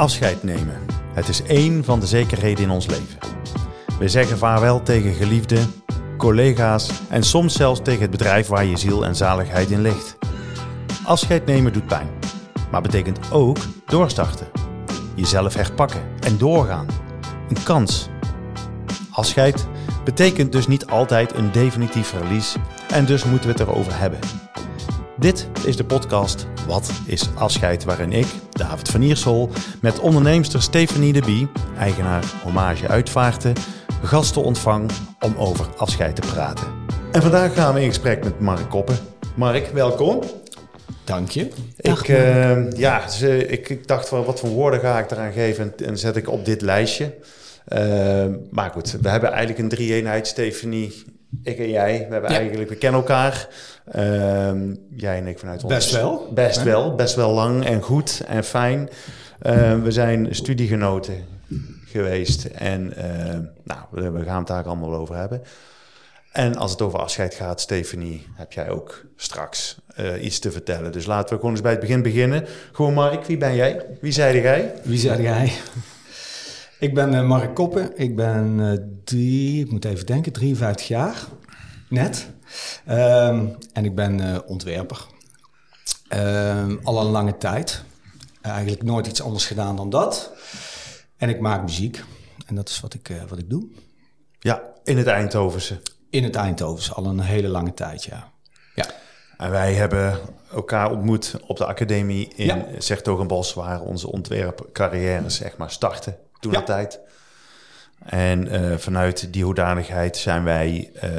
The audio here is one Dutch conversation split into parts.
Afscheid nemen. Het is één van de zekerheden in ons leven. We zeggen vaarwel tegen geliefden, collega's en soms zelfs tegen het bedrijf waar je ziel en zaligheid in ligt. Afscheid nemen doet pijn, maar betekent ook doorstarten. Jezelf herpakken en doorgaan. Een kans. Afscheid betekent dus niet altijd een definitief verlies en dus moeten we het erover hebben. Dit is de podcast Wat is afscheid? Waarin ik, David van Iersel, met onderneemster Stephanie de Bie, eigenaar Hommage Uitvaarten, gasten ontvang om over afscheid te praten. En vandaag gaan we in gesprek met Mark Koppen. Mark, welkom. Dank je. Ik, uh, ja, ze, ik, ik, dacht wel, wat voor woorden ga ik eraan geven en, en zet ik op dit lijstje. Uh, maar goed, we hebben eigenlijk een drie-eenheid, Stephanie, ik en jij. We hebben ja. eigenlijk, we kennen elkaar. Uh, jij en ik vanuit ons. Best wel. Best hè? wel, best wel lang en goed en fijn. Uh, we zijn studiegenoten geweest en nou, we, we gaan het daar allemaal over hebben. En als het over afscheid gaat, Stephanie, heb jij ook straks uh, iets te vertellen. Dus laten we gewoon eens bij het begin beginnen. Gewoon Mark, wie ben jij? Wie zei jij? Wie zei jij? Ik ben uh, Mark Koppen. Ik ben uh, drie, ik moet even denken, 53 jaar. Net. Um, en ik ben ontwerper. Um, al een lange tijd. eigenlijk nooit iets anders gedaan dan dat. En ik maak muziek. En dat is wat ik, wat ik doe. Ja, in het Eindhovense. In het Eindhovense, al een hele lange tijd, ja. ja. En wij hebben elkaar ontmoet op de academie in ja. Zertogenbos, waar onze ontwerpcarrières zeg maar starten toen de tijd. En uh, vanuit die hoedanigheid zijn wij, uh,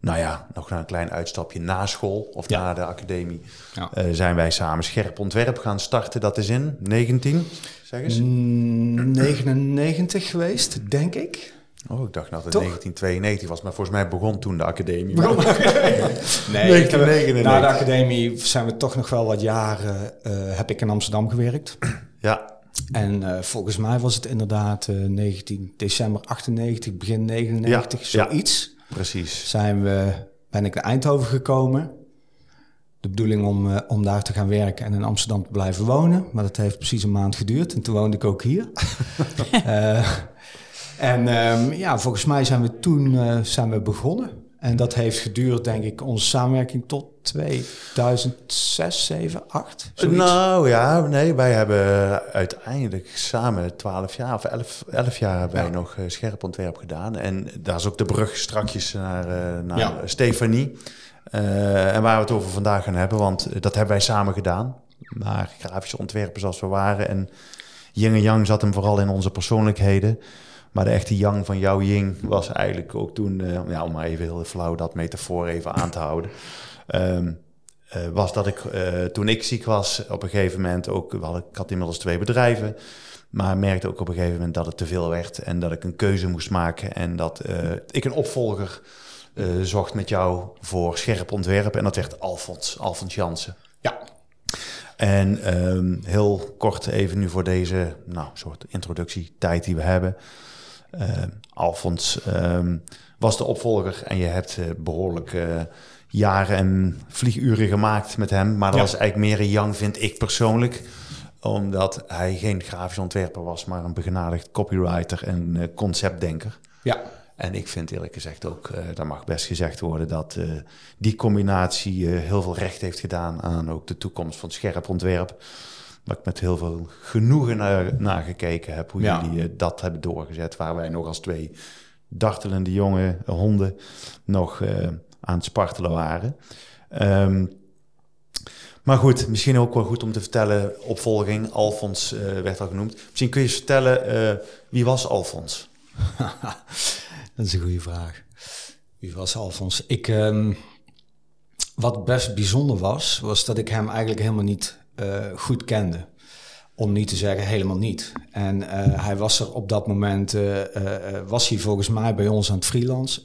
nou ja, nog een klein uitstapje na school of ja. na de academie, ja. uh, zijn wij samen scherp ontwerp gaan starten. Dat is in 19, zeg eens. Mm, 99 geweest, denk ik. Oh, ik dacht dat het Toch? 1992 was, maar volgens mij begon toen de academie. Begon de academie. nee, na de academie zijn we toch nog wel wat jaren, uh, heb ik in Amsterdam gewerkt. Ja. En uh, volgens mij was het inderdaad uh, 19 december 98, begin 99, ja, zoiets. Ja, precies. Zijn we, ben ik naar Eindhoven gekomen. De bedoeling om, uh, om daar te gaan werken en in Amsterdam te blijven wonen. Maar dat heeft precies een maand geduurd en toen woonde ik ook hier. En um, ja, volgens mij zijn we toen zijn we begonnen. En dat heeft geduurd, denk ik, onze samenwerking tot 2006, 7, 8. Zoiets. Nou ja, nee, wij hebben uiteindelijk samen 12 jaar of 11, 11 jaar hebben ja. wij nog uh, scherp ontwerp gedaan. En daar is ook de brug strakjes naar, uh, naar ja. Stefanie. Uh, en waar we het over vandaag gaan hebben, want dat hebben wij samen gedaan. Maar grafische ontwerpers als we waren. En yin en yang zat hem vooral in onze persoonlijkheden. Maar de echte yang van jouw ying was eigenlijk ook toen, uh, ja, om maar even heel flauw dat metafoor even aan te houden. Um, uh, was dat ik uh, toen ik ziek was, op een gegeven moment ook, wel, ik had inmiddels twee bedrijven, maar merkte ook op een gegeven moment dat het te veel werd en dat ik een keuze moest maken en dat ik een opvolger zocht met jou voor scherp ontwerp en dat werd Alfons, Alfons Jansen. Ja. En um, heel kort even nu voor deze nou, soort introductietijd die we hebben. Uh, Alfons um, was de opvolger en je hebt uh, behoorlijk uh, jaren en vlieguren gemaakt met hem. Maar dat ja. was eigenlijk meer een Jan, vind ik persoonlijk. Omdat hij geen grafisch ontwerper was, maar een begenadigd copywriter en conceptdenker. Ja. En ik vind eerlijk gezegd ook, uh, dat mag best gezegd worden, dat uh, die combinatie uh, heel veel recht heeft gedaan aan ook de toekomst van scherp ontwerp. Waar ik met heel veel genoegen naar, naar gekeken heb, hoe ja. jullie dat hebben doorgezet. Waar wij nog als twee dartelende jonge honden nog aan het spartelen waren. Um, maar goed, misschien ook wel goed om te vertellen, opvolging, Alfons werd al genoemd. Misschien kun je eens vertellen, wie was Alfons? Dat is een goede vraag. Wie was Alfons? Ik, um, wat best bijzonder was, was dat ik hem eigenlijk helemaal niet goed kende. Om niet te zeggen helemaal niet. En uh, hij was er op dat moment, uh, was hij volgens mij bij ons aan het freelance.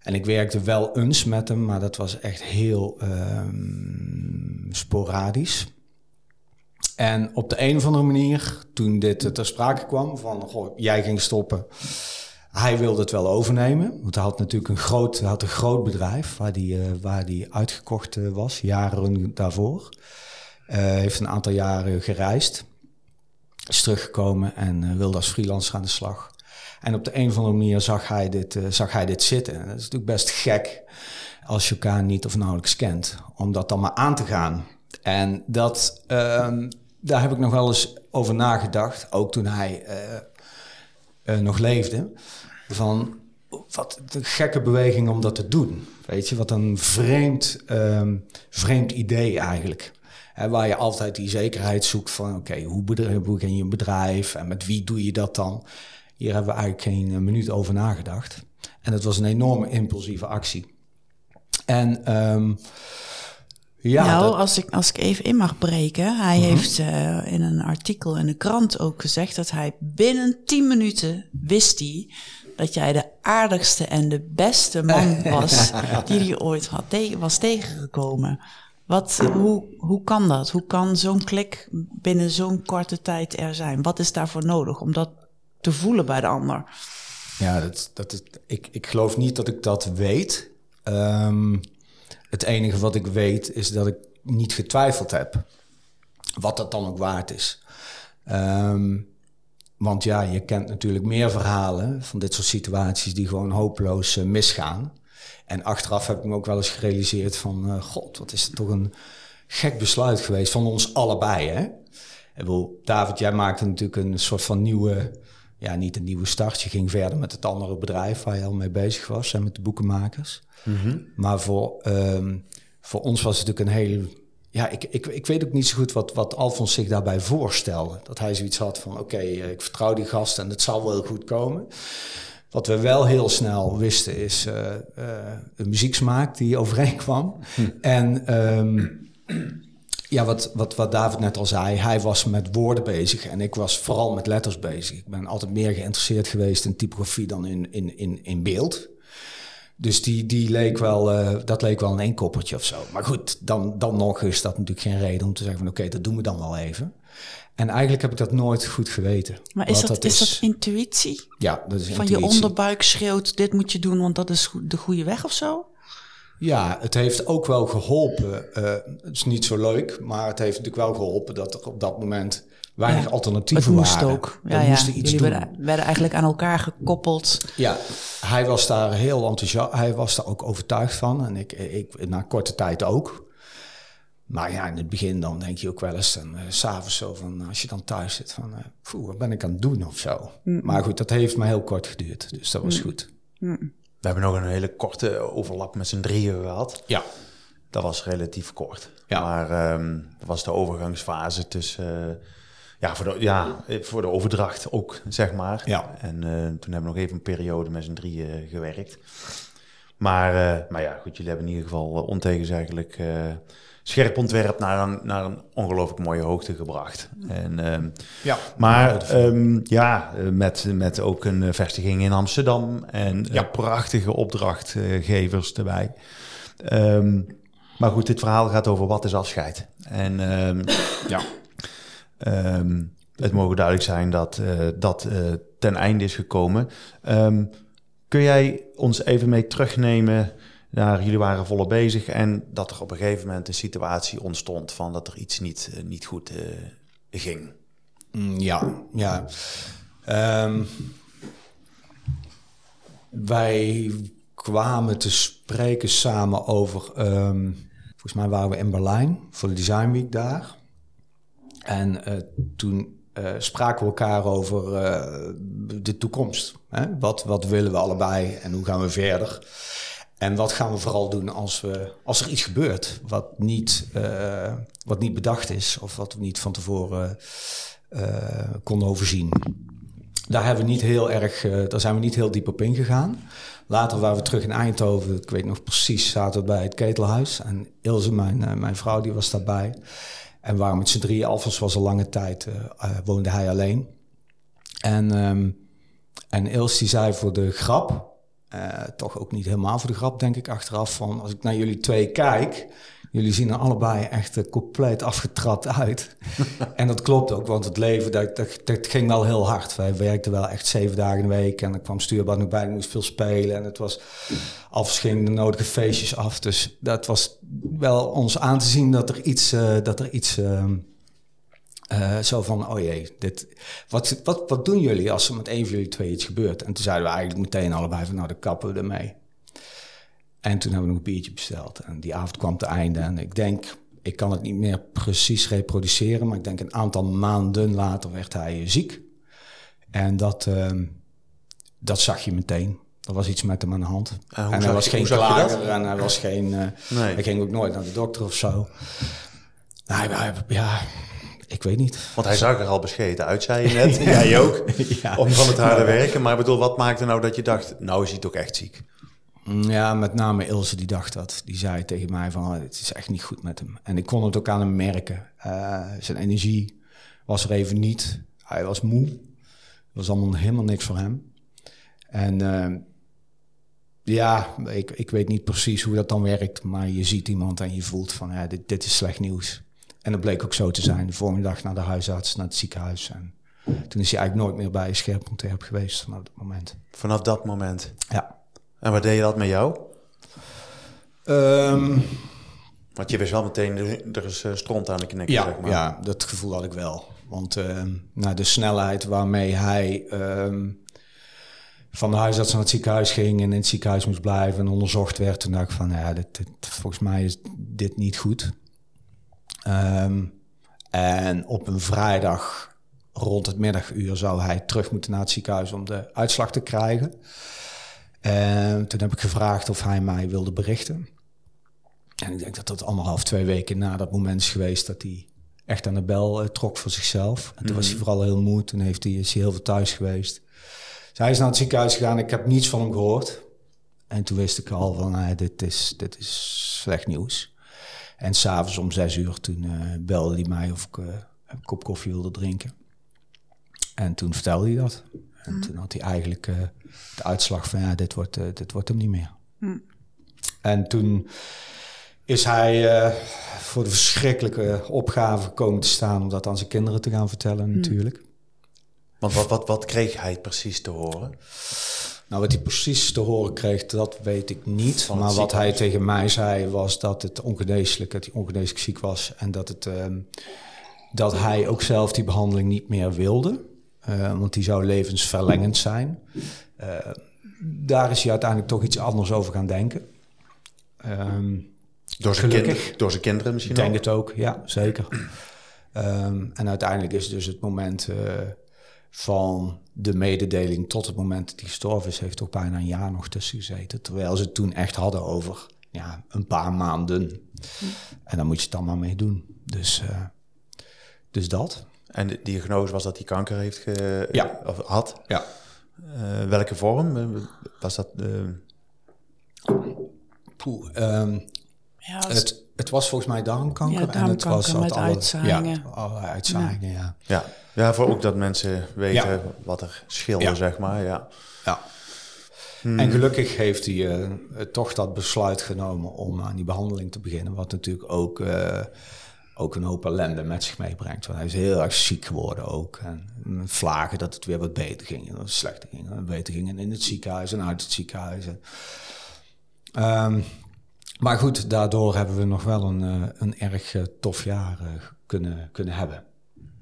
En ik werkte wel eens met hem, maar dat was echt heel um, sporadisch. En op de een of andere manier, toen dit ter sprake kwam, van goh, jij ging stoppen. Hij wilde het wel overnemen, want hij had natuurlijk een groot, had een groot bedrijf waar die, uh, waar die uitgekocht was, jaren daarvoor. Uh, heeft een aantal jaren gereisd. Is teruggekomen en wilde als freelancer aan de slag. En op de een of andere manier zag hij dit, zag hij dit zitten. En dat is natuurlijk best gek als je elkaar niet of nauwelijks kent. Om dat dan maar aan te gaan. En dat, ehm, daar heb ik nog wel eens over nagedacht. Ook toen hij nog leefde. Van wat een gekke beweging om dat te doen. Weet je, wat een vreemd, um, vreemd idee eigenlijk. Waar je altijd die zekerheid zoekt van oké, hoe, begin je een bedrijf en met wie doe je dat dan? Hier hebben we eigenlijk geen eh, minuut over nagedacht. En het was een enorme impulsieve actie. En um, ja, nou, als, ik, als ik even in mag breken. Hij mhm. heeft uh, in een artikel in de krant ook gezegd dat hij binnen 10 minuten wist hij dat jij de aardigste en de beste man was die hij ooit had was tegengekomen. Wat, hoe, hoe kan dat? Hoe kan zo'n klik binnen zo'n korte tijd er zijn? Wat is daarvoor nodig om dat te voelen bij de ander? Ja, dat, dat ik, ik geloof niet dat ik dat weet. Um, het enige wat ik weet is dat ik niet getwijfeld heb. Wat dat dan ook waard is. Um, want ja, je kent natuurlijk meer verhalen van dit soort situaties die gewoon hopeloos uh, misgaan. En achteraf heb ik me ook wel eens gerealiseerd van, uh, god, wat is het toch een gek besluit geweest van ons allebei, hè? Bedoel, David, jij maakte natuurlijk een soort van nieuwe, ja, niet een nieuwe start. Je ging verder met het andere bedrijf waar je al mee bezig was en met de boekenmakers. Mm -hmm. Maar voor, um, voor ons was het natuurlijk een heel ja, ik, ik, ik weet ook niet zo goed wat, wat Alfons zich daarbij voorstelde. Dat hij zoiets had van, oké, eh, ik vertrouw die gast en het zal wel goed komen. Wat we wel heel snel wisten is uh, muzieksmaak die overeenkwam. Hm. En um, ja, wat, wat, wat David net al zei, hij was met woorden bezig en ik was vooral met letters bezig. Ik ben altijd meer geïnteresseerd geweest in typografie dan in, in, in, in beeld. Dus die, die leek wel, uh, dat leek wel een eenkoppertje of zo. Maar goed, dan, dan nog is dat natuurlijk geen reden om te zeggen van oké, dat doen we dan wel even. En eigenlijk heb ik dat nooit goed geweten. Maar is, dat, is, dat intuïtie? Ja, dat is Van je onderbuik schreeuwt, dit moet je doen, want dat is de goede weg of zo? Ja, het heeft ook wel geholpen. Uh, het is niet zo leuk, maar het heeft natuurlijk wel geholpen dat er op dat moment weinig alternatieven het moest waren. ook. Ja, ja. Iets Jullie werden, werden, eigenlijk aan elkaar gekoppeld. Ja, hij was daar heel enthousiast. Hij was daar ook overtuigd van. En ik, ik na korte tijd ook. Maar ja, in het begin dan denk je ook wel eens, en uh, s'avonds zo van, als je dan thuis zit, van, uh, wat ben ik aan het doen of zo. Mm. Maar goed, dat heeft maar heel kort geduurd, dus dat was mm. goed. Mm. We hebben nog een hele korte overlap met z'n drieën gehad. Ja. Dat was relatief kort. Ja. Maar um, dat was de overgangsfase tussen... Uh, ja, voor de, ja, voor de overdracht ook, zeg maar. Ja. En uh, toen hebben we nog even een periode met z'n drieën gewerkt. Maar, uh, maar ja, goed, jullie hebben in ieder geval ontegenzeggelijk uh, scherp ontwerp naar een, naar een ongelooflijk mooie hoogte gebracht. En, um, ja, maar um, ja, met, met ook een vestiging in Amsterdam en ja. prachtige opdrachtgevers erbij. Um, maar goed, dit verhaal gaat over wat is afscheid. En ja. Het mogen duidelijk zijn dat dat ten einde is gekomen. Kun jij ons even mee terugnemen naar jullie waren volop bezig en dat er op een gegeven moment een situatie ontstond van dat er iets niet, uh, niet goed ging? Mm, ja, ja. Um, wij kwamen te spreken samen over. volgens mij waren we in Berlijn voor de Design Week daar. En uh, toen uh, spraken we elkaar over uh, de toekomst. Hè? Wat, wat willen we allebei en hoe gaan we verder? En wat gaan we vooral doen als, we, als er iets gebeurt wat niet, wat niet bedacht is of wat we niet van tevoren konden overzien? Daar, hebben we niet heel erg, daar zijn we niet heel diep op ingegaan. Later waren we terug in Eindhoven. Ik weet nog precies, zaten we bij het ketelhuis. En Ilse, mijn, mijn vrouw, die was daarbij. En waren met z'n drieën. Alfons was al lange tijd, uh, uh, woonde hij alleen. En, um, en Els die zei voor de grap, uh, toch ook niet helemaal voor de grap denk ik achteraf, van als ik naar jullie twee kijk, jullie zien er allebei echt uh, compleet afgetrapt uit. en dat klopt ook, want het leven, dat, dat, dat, ging wel heel hard. Wij werkten wel echt zeven dagen in de week en dan kwam stuurbad nog bij, moest veel spelen. En het was, af ging de nodige feestjes af. Dus dat was wel ons aan te zien dat er iets, uh, dat er iets uh, Uh, zo van, oh jee, dit, wat, wat, wat doen jullie als er met een van jullie twee iets gebeurt? En toen zeiden we eigenlijk meteen allebei van, nou, dan kappen we ermee. En toen hebben we nog een biertje besteld. En die avond kwam te einde. En ik denk, ik kan het niet meer precies reproduceren, maar ik denk een aantal maanden later werd hij ziek. En dat, uh, dat zag je meteen. Er was iets met hem aan de hand. en hij was geen klager en hij was geen. Uh, nee. Hij ging ook nooit naar de dokter of zo. Hij, ja, ik weet niet. Want hij zag er al bescheten uit, zei je net. Jij ook. ja. Om van het harde werken. Maar ik bedoel, wat maakte nou dat je dacht, nou is hij toch echt ziek? Ja, met name Ilse die dacht dat. Die zei tegen mij van, oh, het is echt niet goed met hem. En ik kon het ook aan hem merken. Uh, zijn energie was er even niet. Hij was moe. Het was allemaal helemaal niks voor hem. En uh, ja, ik, ik weet niet precies hoe dat dan werkt. Maar je ziet iemand en je voelt van, ja, dit, dit is slecht nieuws. En dat bleek ook zo te zijn. De volgende dag naar de huisarts, naar het ziekenhuis. En toen is hij eigenlijk nooit meer bij Scherp.heb geweest vanaf dat moment. Vanaf dat moment? Ja. En wat deed je dat met jou? Um, Want je wist wel meteen, er is uh, stront aan de knek. Ja, zeg maar. ja, dat gevoel had ik wel. Want uh, nou, de snelheid waarmee hij um, van de huisarts naar het ziekenhuis ging en in het ziekenhuis moest blijven en onderzocht werd, toen dacht ik van, ja, dit, dit, volgens mij is dit niet goed. Um, en op een vrijdag rond het middaguur zou hij terug moeten naar het ziekenhuis om de uitslag te krijgen. En toen heb ik gevraagd of hij mij wilde berichten. En ik denk dat dat anderhalf, twee weken na dat moment is geweest dat hij echt aan de bel uh, trok voor zichzelf. En toen was hij mhm. vooral heel moe. Toen heeft hij, is hij heel veel thuis geweest. Dus hij is naar het ziekenhuis gegaan. Ik heb niets van hem gehoord. En toen wist ik al van, uh, dit, is, dit is slecht nieuws. En s'avonds om zes uur toen uh, belde hij mij of ik een kop koffie wilde drinken. En toen vertelde hij dat. En mhm. toen had hij eigenlijk de uitslag van ja, dit wordt, uh, dit wordt hem niet meer. Hm. En toen is hij uh, voor de verschrikkelijke opgave komen te staan om dat aan zijn kinderen te gaan vertellen hm. natuurlijk. Want wat, wat, wat kreeg hij precies te horen? Nou, wat hij precies te horen kreeg, dat weet ik niet. maar wat hij tegen mij zei, was dat het ongeneeslijk, dat hij ongeneeslijk ziek was. En dat, het, uh, dat hij ook zelf die behandeling niet meer wilde. Uh, want die zou levensverlengend zijn. Uh, daar is hij uiteindelijk toch iets anders over gaan denken. Um, door, zijn kind, door zijn kinderen misschien Ik denk het ook, ja, zeker. Um, en uiteindelijk is dus het moment uh, van de mededeling tot het moment dat hij gestorven is, heeft toch bijna een jaar nog tussen gezeten. Terwijl ze het toen echt hadden over ja, een paar maanden. En dan moet je het dan maar mee doen. Dus, uh, dus dat. En de diagnose was dat hij kanker heeft ge ja. of had? Ja. Uh, welke vorm? Eh, was dat? Uh... Poeh, um, ja, het, het, was volgens mij darmkanker. Ja, darmkanker en het was met alle, uitzaaiingen. Ja, alle uitzaaiingen, ja. ja. Ja, voor ook dat mensen weten wat er scheelde, zeg maar. Ja. ja. Hmm. En gelukkig heeft hij uh, toch dat besluit genomen om aan die behandeling te beginnen. Wat natuurlijk ook ook een hoop ellende met zich meebrengt. Want hij is heel erg ziek geworden ook. En vlagen dat het weer wat beter ging en dat het slechter ging. En beter ging in het ziekenhuis en uit het ziekenhuis. Um, maar goed, daardoor hebben we nog wel een, uh, een erg uh, tof jaar uh, kunnen, kunnen hebben.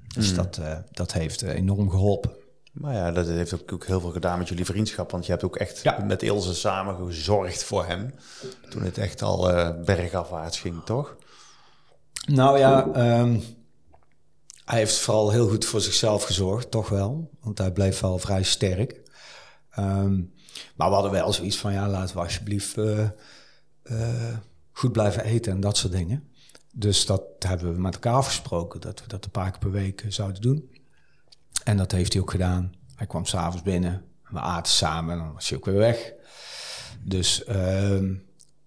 Dus mm. dat, dat heeft enorm geholpen. Maar ja, dat heeft ook, heel veel gedaan met jullie vriendschap. Want je hebt ook echt ja. met Ilse samen gezorgd voor hem. Toen het echt al bergafwaarts ging, toch? Nou ja, um, hij heeft vooral heel goed voor zichzelf gezorgd, toch wel. Want hij bleef wel vrij sterk. Um, maar we hadden wel zoiets van, ja, laten we alsjeblieft uh, goed blijven eten en dat soort dingen. Dus dat hebben we met elkaar afgesproken, dat we dat een paar keer per week zouden doen. En dat heeft hij ook gedaan. Hij kwam s'avonds binnen, we aten samen en dan was hij ook weer weg. Dus... Uh,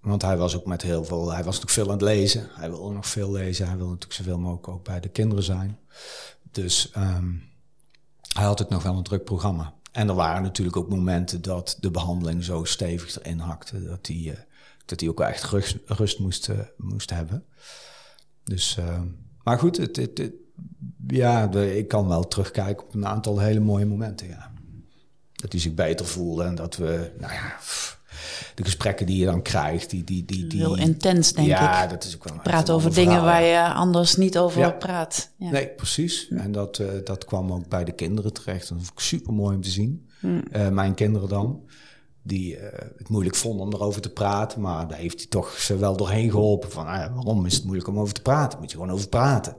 want hij was ook met heel veel, hij was natuurlijk veel aan het lezen. Hij wilde nog veel lezen. Hij wilde natuurlijk zoveel mogelijk ook bij de kinderen zijn. Dus um, hij had ook nog wel een druk programma. En er waren natuurlijk ook momenten dat de behandeling zo stevig erin hakte. Dat hij, uh, dat hij ook echt rust, rust moest, uh, moest hebben. Dus, uh, maar goed, het, het, het, ja, ik kan wel terugkijken op een aantal hele mooie momenten. Ja. Dat hij zich beter voelde en dat we, nou ja. De gesprekken die je dan krijgt. Die, die, die, die, Heel intens, denk ja, ik. Ja, dat is ook wel Praat over dingen waar je anders niet over praat. Ja. Nee, precies. En dat, uh, dat kwam ook bij de kinderen terecht. Dat vond ik super mooi om te zien. Hmm. Uh, mijn kinderen dan die uh, het moeilijk vonden om erover te praten. Maar daar heeft hij toch ze wel doorheen geholpen. Van ah, waarom is het moeilijk om over te praten? Moet je gewoon over praten.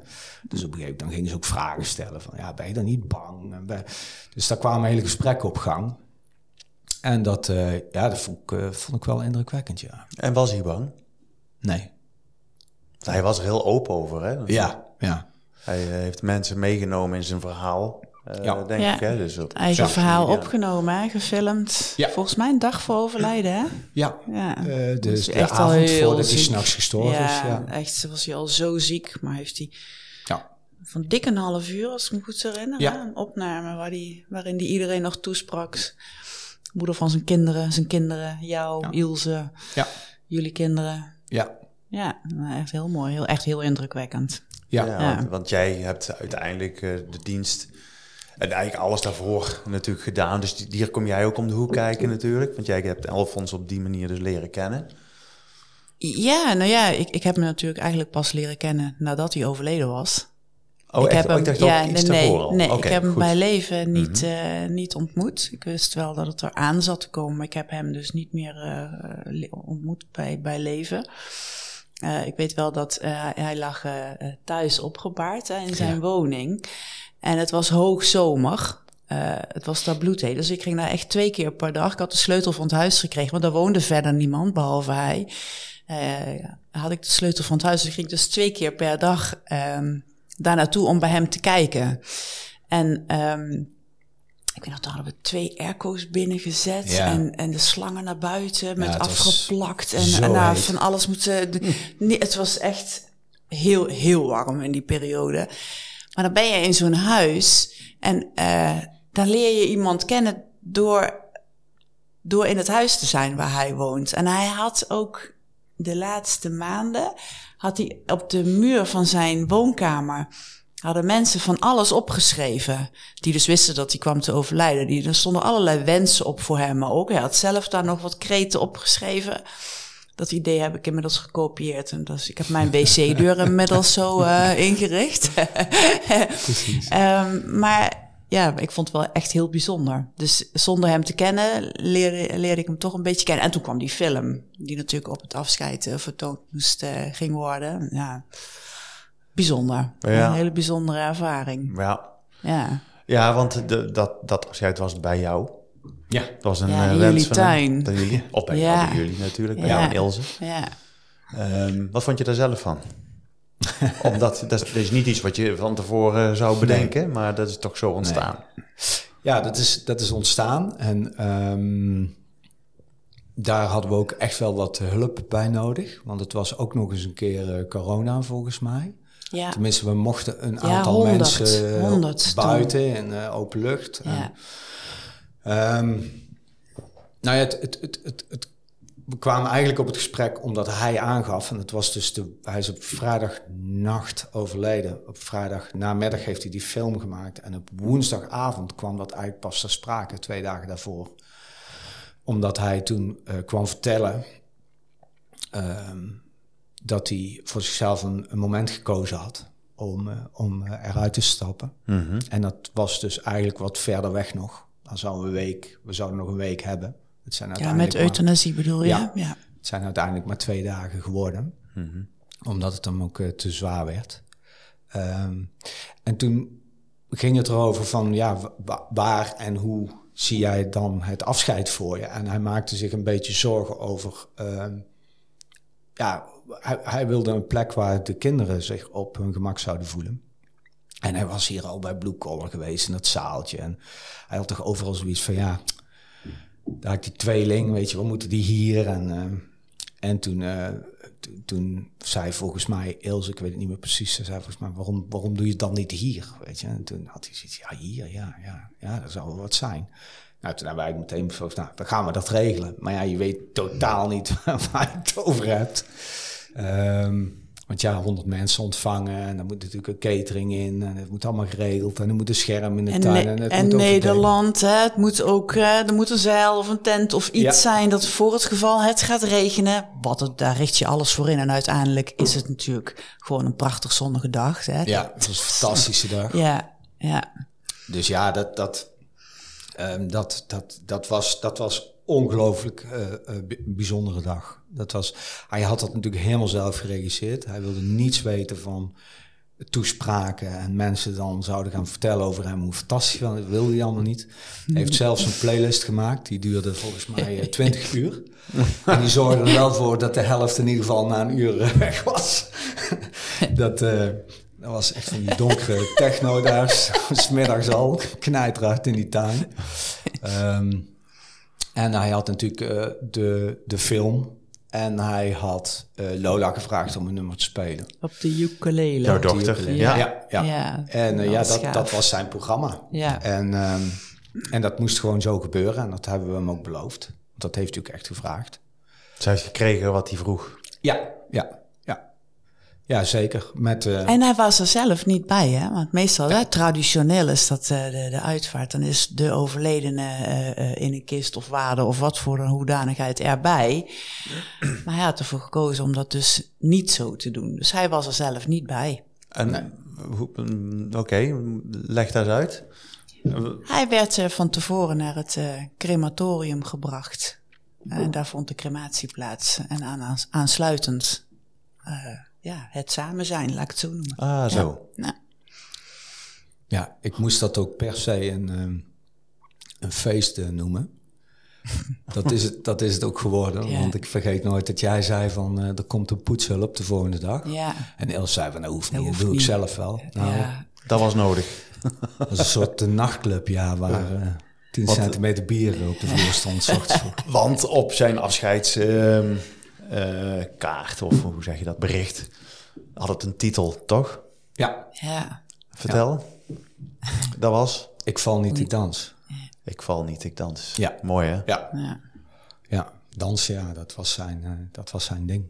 Dus op een gegeven moment gingen ze ook vragen stellen. Van ja, ben je dan niet bang? Dus daar kwamen hele gesprekken op gang. En dat, uh, ja, dat vond ik, uh, vond ik wel indrukwekkend, ja. En was hij bang? Nee. Hij was er heel open over, hè? Ja, ja. Hij heeft mensen meegenomen in zijn verhaal. Uh, ja. denk ja. ik. Hè? Dus op eigen ja. verhaal opgenomen, hè? gefilmd. Ja. Volgens mij een dag voor overlijden, hè? Ja, ja. Uh, dus de echt avond al voordat hij s'nachts gestorven ja, is. Ja, echt was hij al zo ziek, maar heeft hij ja. van dik een half uur, als ik me goed herinner, ja. een opname waar die, waarin hij iedereen nog toesprak. Moeder van zijn kinderen, zijn kinderen, jou, ja. Ilse, ja. jullie kinderen. Ja. Ja, echt heel mooi, heel, echt heel indrukwekkend. Ja, ja want, want, jij hebt uiteindelijk uh, de dienst en eigenlijk alles daarvoor natuurlijk gedaan. Dus hier kom jij ook om de hoek kijken natuurlijk. Want jij hebt Alfons op die manier dus leren kennen. Ja, nou ja, ik, ik heb hem natuurlijk eigenlijk pas leren kennen nadat hij overleden was. Oh, ik echt? heb hem, ik dacht ja, iets nee, nee, nee okay, ik heb hem bij leven niet, mm -hmm. uh, niet ontmoet. Ik wist wel dat het eraan zat te komen, maar ik heb hem dus niet meer uh, ontmoet bij, bij leven. Uh, ik weet wel dat hij lag thuis opgebaard in zijn ja. woning. En het was hoogzomer. Uh, het was daar bloedheet. Dus ik ging daar echt twee keer per dag. Ik had de sleutel van het huis gekregen, want daar woonde verder niemand behalve hij. Uh, had ik de sleutel van het huis. Dus ik ging dus twee keer per dag um, daar naartoe om bij hem te kijken. En um, ik weet nog, hadden we twee airco's binnengezet ja. en, en de slangen naar buiten met ja, afgeplakt. En, en nou, van alles moeten. Nee, het was echt heel, heel warm in die periode. Maar dan ben je in zo'n huis en uh, dan leer je iemand kennen door, door in het huis te zijn waar hij woont. En hij had ook de laatste maanden, had hij op de muur van zijn woonkamer, hadden mensen van alles opgeschreven. Die dus wisten dat hij kwam te overlijden. Die, er stonden allerlei wensen op voor hem, maar ook hij had zelf daar nog wat kreten opgeschreven. Dat idee heb ik inmiddels gekopieerd. En dus ik heb mijn wc-deur inmiddels zo uh, ingericht. um, maar ja, ik vond het wel echt heel bijzonder. Dus zonder hem te kennen leerde, leerde ik hem toch een beetje kennen. En toen kwam die film, die natuurlijk op het afscheid uh, vertoond moest uh, ging worden. Ja, bijzonder. Ja. Een hele bijzondere ervaring. Ja, ja. ja want de, dat, dat afscheid was bij jou. Ja. Dat was een ja, uh, jullie wens van tuin. Van jullie. Of bij, Ja. bij jullie natuurlijk, bij Ja. jou en Ilse. Ja. Ehm, wat vond je daar zelf van? Omdat dat, is- dat is niet iets wat je van tevoren zou bedenken, maar dat is toch zo ontstaan. Ja, dat is, dat is ontstaan. En ehm, daar hadden we ook echt wel wat hulp bij nodig. Want het was ook nog eens een keer eh, corona volgens mij. Ja. Tenminste, we mochten een Ja, aantal 100, mensen 100 toen. buiten in eh, open lucht. Ja. En, ehm, nou ja, het, het, het, het, het- we kwamen eigenlijk op het gesprek omdat hij aangaf, en het was dus de, hij is op vrijdagnacht overleden. Op vrijdag namiddag heeft hij die film gemaakt. En op woensdagavond kwam dat eigenlijk pas ter sprake, twee dagen daarvoor. Omdat hij toen eh, kwam vertellen ehm, dat hij voor zichzelf een, een moment gekozen had om, eh, om eh, eruit te stappen. Mhm. En dat was dus eigenlijk wat verder weg nog. Dan zouden we een week, we zouden nog een week hebben. Het zijn ja, met maar- euthanasie bedoel je? Ja. ja. het zijn uiteindelijk maar twee dagen geworden, Mhm. omdat het hem ook eh, te zwaar werd. Ehm, en toen ging het erover van, ja, wa- wa- waar en hoe zie jij dan het afscheid voor je? En hij maakte zich een beetje zorgen over, ehm, ja, hij, hij wilde een plek waar de kinderen zich op hun gemak zouden voelen. En hij was hier al bij Blue Collar geweest in dat zaaltje. En hij had toch overal zoiets van, ja, daar had ik die tweeling, weet je, wat moeten die hier? En, eh, en toen, eh, to- toen zei volgens mij Ilse, ik weet het niet meer precies, ze zei volgens mij, waarom, waarom doe je het dan niet hier? Weet je? En toen had hij zoiets, ja, hier, ja, ja, ja, dat zou wel wat zijn. Nou, toen hebben wij meteen besloten, nou, dan gaan we dat regelen. Maar ja, je weet totaal niet waar je het over hebt. Ehm, Want ja, 100 mensen ontvangen en dan moet natuurlijk een catering in en het moet allemaal geregeld en er moet een scherm in de tuin. En, en Nederland, hè, het moet ook, er moet een zeil of een tent of iets zijn dat voor het geval het gaat regenen, wat het, daar richt je alles voor in. En uiteindelijk is het natuurlijk gewoon een prachtig zonnige dag. Hè. Ja, het was een fantastische dag. Ja, ja. Dus ja, dat, dat, um, dat, dat, dat, was, dat was ongelooflijk uh, bijzondere dag. Dat was, hij had dat natuurlijk helemaal zelf geregisseerd. Hij wilde niets weten van toespraken en mensen dan zouden gaan vertellen over hem hoe fantastisch was. Dat wilde hij allemaal niet. Hij heeft zelfs een playlist gemaakt, die duurde volgens mij 20 uur. En die zorgde er wel voor dat de helft in ieder geval na een uur weg was. dat, uh, dat was echt van die donkere techno daar, smiddags al, knijterhard in die tuin. Um, en hij had natuurlijk uh, de, de film en hij had uh, Lola gevraagd om een nummer te spelen. Op de ukulele. Jouw dochter, ja. ja. Ja, ja. En uh, ja, dat, dat was zijn programma. Ja. En, um, en dat moest gewoon zo gebeuren en dat hebben we hem ook beloofd. Want dat heeft hij ook echt gevraagd. Zij heeft gekregen wat hij vroeg. Ja, ja. Ja, zeker. Met, uh... En hij was er zelf niet bij, hè? Want meestal, hè, traditioneel is dat uh, de, de uitvaart. Dan is de overledene uh, in een kist of waarde of wat voor een hoedanigheid erbij. Maar hij had ervoor gekozen om dat dus niet zo te doen. Dus hij was er zelf niet bij. En nee. oké, okay, leg dat uit. Hij werd van tevoren naar het crematorium gebracht. En daar vond de crematie plaats. En aan, aansluitend ja, het samen zijn, laat ik het zo noemen. Ah, zo. Ja, ja ik moest dat ook per se een, um, een feest uh, noemen. dat, is het, dat is het ook geworden. Ja. Want ik vergeet nooit dat jij zei van uh, er komt een poetshulp de volgende dag. Ja. En Els zei van dat hoeft niet, dat, hoeft doe niet. ik zelf wel. Nou, ja. Dat was nodig. dat was een soort uh, nachtclub, ja, waar uh, 10 Want, centimeter bier op de vloer stond. Want op zijn afscheids... Ehm, uh, kaart, of hoe zeg je dat, bericht, had het een titel, toch? Ja. ja. Vertel. Ja. Dat was? Ik val niet, ik dans. Ik val niet, ik dans. Ja. Mooi, hè? Ja. Ja, ja. dansen, ja, dat was zijn, uh, dat was zijn ding.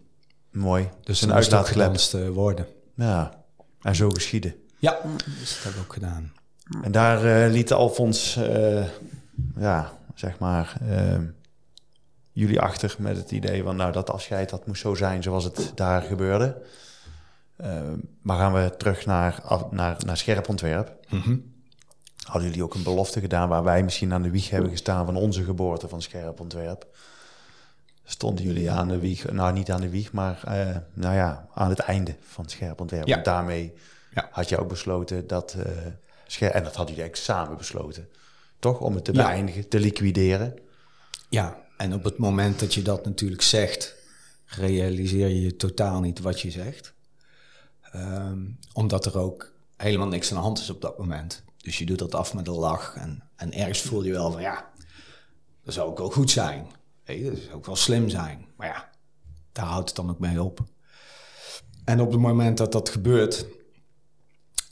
Mooi. Dus een uitlaatklep. Worden. Ja, en zo geschieden. Ja, dus dat heb ik ook gedaan. En daar uh, liet Alfons, ja, zeg maar, ehm, jullie achter met het idee van, nou, dat afscheid, dat moest zo zijn zoals het daar gebeurde. Uh, maar gaan we terug naar, naar, naar scherp ontwerp. Mm -hmm. Hadden jullie ook een belofte gedaan waar wij misschien aan de wieg hebben gestaan van onze geboorte van scherp ontwerp? Stonden jullie aan de wieg, nou niet aan de wieg, maar uh, nou ja, aan het einde van scherp ontwerp. Ja. En daarmee ja. had je ook besloten dat uh, scherp, en dat hadden jullie eigenlijk samen besloten, toch? Om het te ja. beëindigen, te liquideren. Ja, en op het moment dat je dat natuurlijk zegt, realiseer je totaal niet wat je zegt. Um, omdat er ook helemaal niks aan de hand is op dat moment. Dus je doet dat af met een lach. En, en ergens voel je wel van ja, dat zou ook wel goed zijn. Hey, dat zou ook wel slim zijn. Maar ja, daar houdt het dan ook mee op. En op het moment dat dat gebeurt,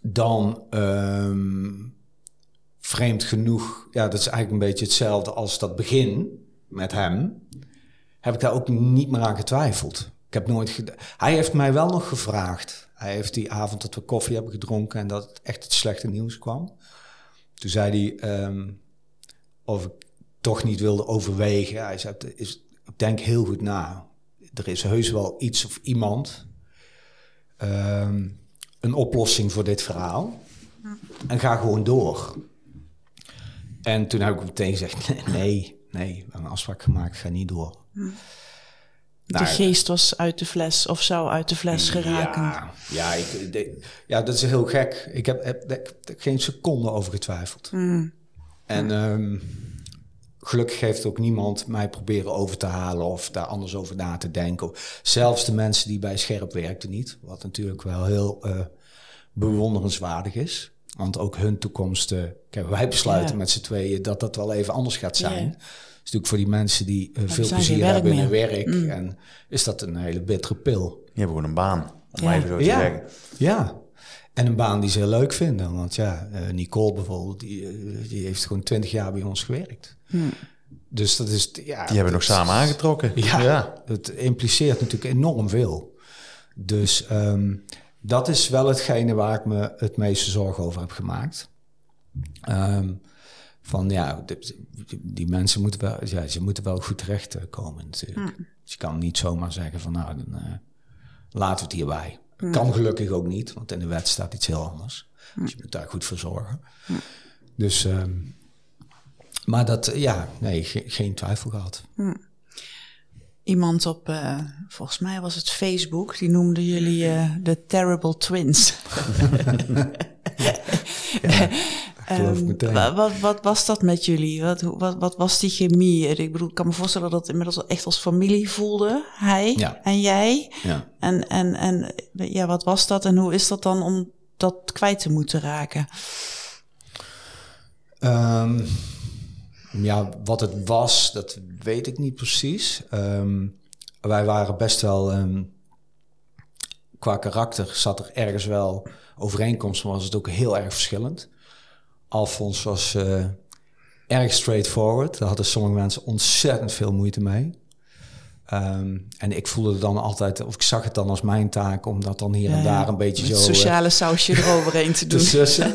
dan um, vreemd genoeg, ja, dat is eigenlijk een beetje hetzelfde als dat begin met hem, heb ik daar ook niet meer aan getwijfeld. Ik heb nooit Hij heeft mij wel nog gevraagd. Hij heeft die avond dat we koffie hebben gedronken en dat het echt het slechte nieuws kwam. Toen zei hij um, of ik toch niet wilde overwegen. Hij zei, is, ik denk heel goed na. Er is heus wel iets of iemand, um, een oplossing voor dit verhaal. En ga gewoon door. En toen heb ik meteen gezegd, nee, nee, we hebben een afspraak gemaakt, ga niet door. Hm. De nou, geest was uit de fles of zou uit de fles geraken. Ja, ja, ik, de, ja dat is heel gek. Ik heb, heb, heb, geen seconde over getwijfeld. Hm. En um, gelukkig heeft ook niemand mij proberen over te halen of daar anders over na te denken. Zelfs de mensen die bij Scherp werkten niet. Wat natuurlijk wel heel uh, bewonderenswaardig is. Want ook hun toekomst, uh, kijk, wij besluiten ja. met z'n tweeën dat dat wel even anders gaat zijn. Ja is natuurlijk voor die mensen die uh, veel plezier hebben in hun werk. Mm. En is dat een hele bittere pil. Je hebt gewoon een baan, om ja. even zo te ja. zeggen. Ja, en een baan die ze heel leuk vinden. Want ja, uh, Nicole bijvoorbeeld, die, uh, die heeft gewoon twintig jaar bij ons gewerkt. Mm. Dus dat is... Ja, die hebben nog samen aangetrokken. Ja, ja, het impliceert natuurlijk enorm veel. Dus um, dat is wel hetgene waar ik me het meeste zorgen over heb gemaakt. Um, van ja, die, mensen moeten wel, ja, ze moeten wel goed terechtkomen natuurlijk. Mm. Dus je kan niet zomaar zeggen van nou, dan uh, laten we het hierbij. Mm. Kan gelukkig ook niet, want in de wet staat iets heel anders. Mm. Dus je moet daar goed voor zorgen. Dus, um, maar dat, ja, nee, geen twijfel gehad iemand op, uh, volgens mij was het Facebook, die noemde jullie uh, de Terrible Twins. um, wat, wat, was dat met jullie? Wat, wat, wat was die chemie? Ik bedoel, ik kan me voorstellen dat het inmiddels echt als familie voelde, hij en jij. Ja. En, en, en ja, wat was dat en hoe is dat dan om dat kwijt te moeten raken? Um, ja, wat het was, dat weet ik niet precies. Ehm, wij waren best wel, um, qua karakter zat er ergens wel overeenkomst, maar was het ook heel erg verschillend. Alfons was uh, erg straightforward. Daar hadden sommige mensen ontzettend veel moeite mee. Ehm, en ik voelde dan altijd, of ik zag het dan als mijn taak om dat dan hier en daar een beetje zo. sociale uh, sausje eroverheen te doen. Te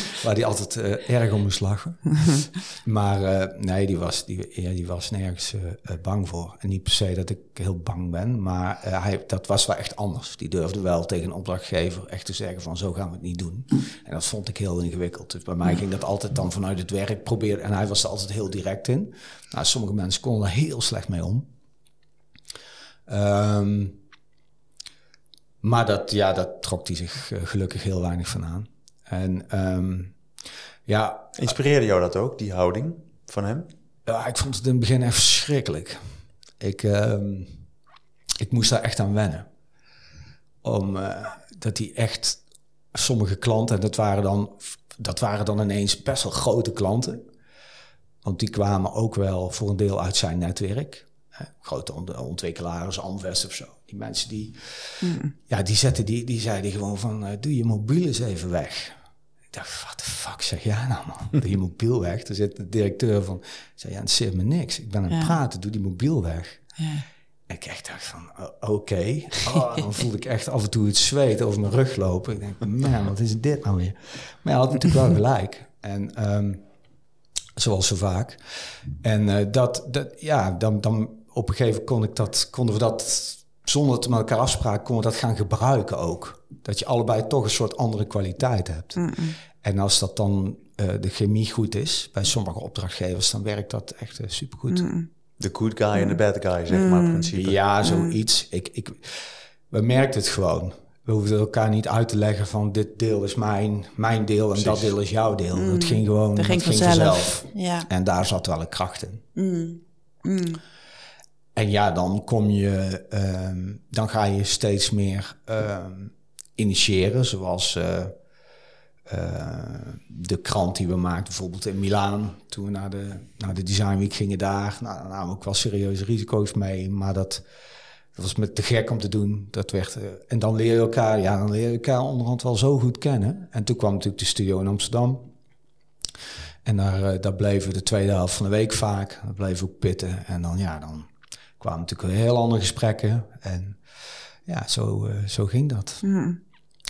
waar die altijd uh, erg om moest lachen. maar uh, nee, die was, die, ja, die was nergens bang voor. En niet per se dat ik heel bang ben, maar hij, dat was wel echt anders. Die durfde wel tegen een opdrachtgever echt te zeggen van zo gaan we het niet doen. En dat vond ik heel ingewikkeld. Dus bij mij ging dat altijd dan vanuit het werk proberen. En hij was er altijd heel direct in. Nou, sommige mensen konden er heel slecht mee om. Um, maar dat, ja, dat trok hij zich uh, gelukkig heel weinig van aan. En um, ja... Inspireerde jou dat ook, die houding van hem? Ja, ik vond het in het begin echt verschrikkelijk. Ik, um, ik moest daar echt aan wennen. Om, uh, dat hij echt sommige klanten, dat waren dan, dat waren dan ineens best wel grote klanten. Want die kwamen ook wel voor een deel uit zijn netwerk. grote ontwikkelaars, Amvest of zo. Die mensen die, mm. ja, die, zetten, die, die zeiden gewoon van, uh, doe je mobiel eens even weg. Dacht, wat de fuck zeg jij nou man? Doe je mobiel weg. Toen zit de directeur van, zei, ja, het zit me niks. Ik ben aan het praten, doe die mobiel weg. Ja. Ik echt dacht van, oké. Okay. Oh, dan voelde ik echt af en toe het zweet over mijn rug lopen. Ik denk, man, wat is dit nou weer? Maar hij had natuurlijk wel gelijk. En um, zoals zo vaak. En uh, dat, dat, ja, dan, dan op een gegeven moment kon ik dat, konden we dat, zonder dat we met elkaar afspraken, konden we dat gaan gebruiken ook. Dat je allebei toch een soort andere kwaliteit hebt. Mm -mm. En als dat dan uh, de chemie goed is, bij sommige opdrachtgevers, dan werkt dat echt uh, supergoed. Mm de good guy en de bad guy, zeg maar, in principe. Ja, zoiets. Ik, ik, we merkten het gewoon we hoefden elkaar niet uit te leggen van dit deel is mijn, mijn deel en dat deel is jouw deel. Mm. Het ging gewoon dat ging, ging vanzelf. Ja. En daar zat wel een kracht in. Mm. Mm. En ja, dan kom je, um, dan ga je steeds meer um, initiëren, zoals uh, uh, de krant die we maakten, bijvoorbeeld in Milaan. Toen we naar de, naar de Design Week gingen daar, nou, daar namen we ook wel serieuze risico's mee, maar dat dat was me te gek om te doen. Dat werd, uh, en dan leer je elkaar, ja, leer je elkaar onderhand wel zo goed kennen. En toen kwam natuurlijk de studio in Amsterdam. En daar, daar bleven we de tweede helft van de week vaak. Bleven ook pitten. En dan, ja, dan kwamen natuurlijk heel andere gesprekken. En ja, zo, zo ging dat. Mm.